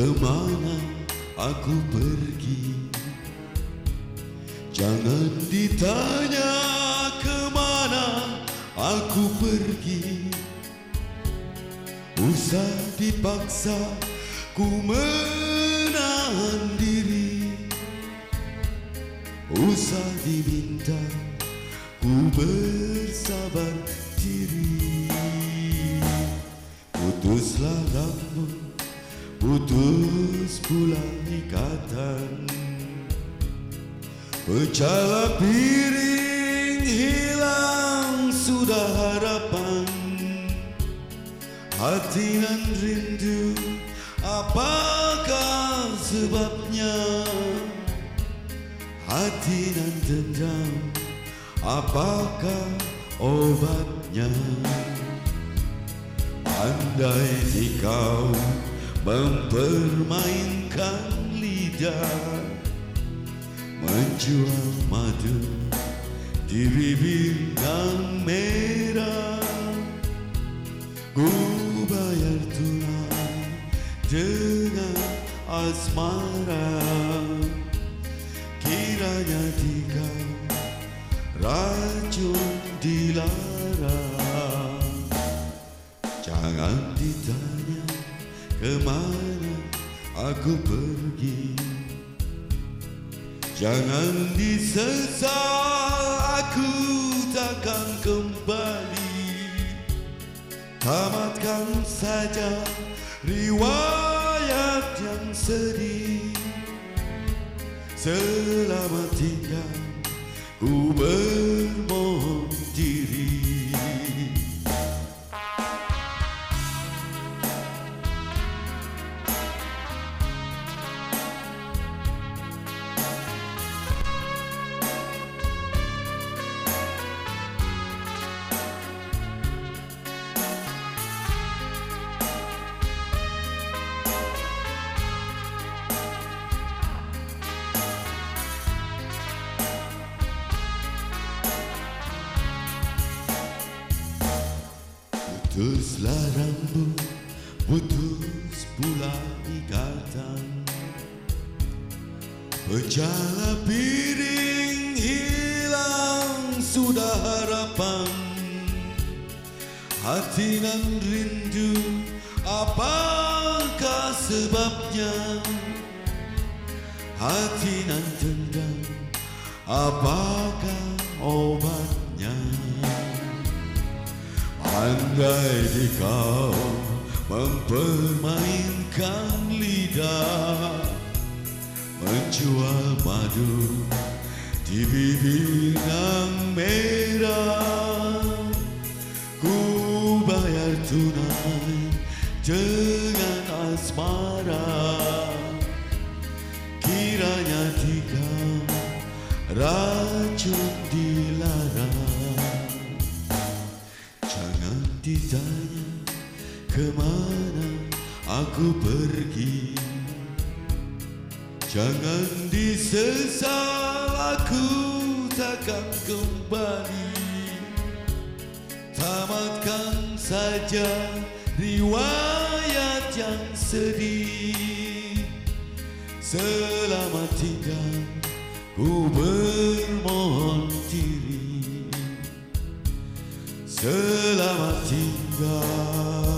Kemana aku pergi? Jangan ditanya kemana aku pergi. Usah dipaksa ku menahan diri. Usah diminta ku bersabar diri. Putuslah rambut, putus pula ikatan. Pecahlah piring, hilang sudah harapan. Hati dan rindu, apakah sebabnya? Hati dan dendam, apakah obatnya? Andai kau mempermainkan lidah Menjual madu di bibir yang merah. Ku bayar tunai dengan asmara. Kiranya tiga racun dilarang. Jangan ditanya kemana aku pergi? Jangan disesal aku takkan kembali. Tamatkan saja riwayat yang sedih. Selamat tinggal ku bermohon Putuslah rambut, putus pula ikatan. Pecahlah piring, hilang sudah harapan. Hati dan rindu, apakah sebabnya? Hati dan dendam, apakah obatnya Andai di kau mempermainkan lidah Menjual madu di bibir yang merah Ku bayar tunai dengan asmara. Kiranya di kau racun dilarang Jangan ditanya kemana aku pergi? Jangan disesal aku takkan kembali. Tamatkan saja riwayat yang sedih. Selamat tinggal ku bermohon diri Selamat tinggal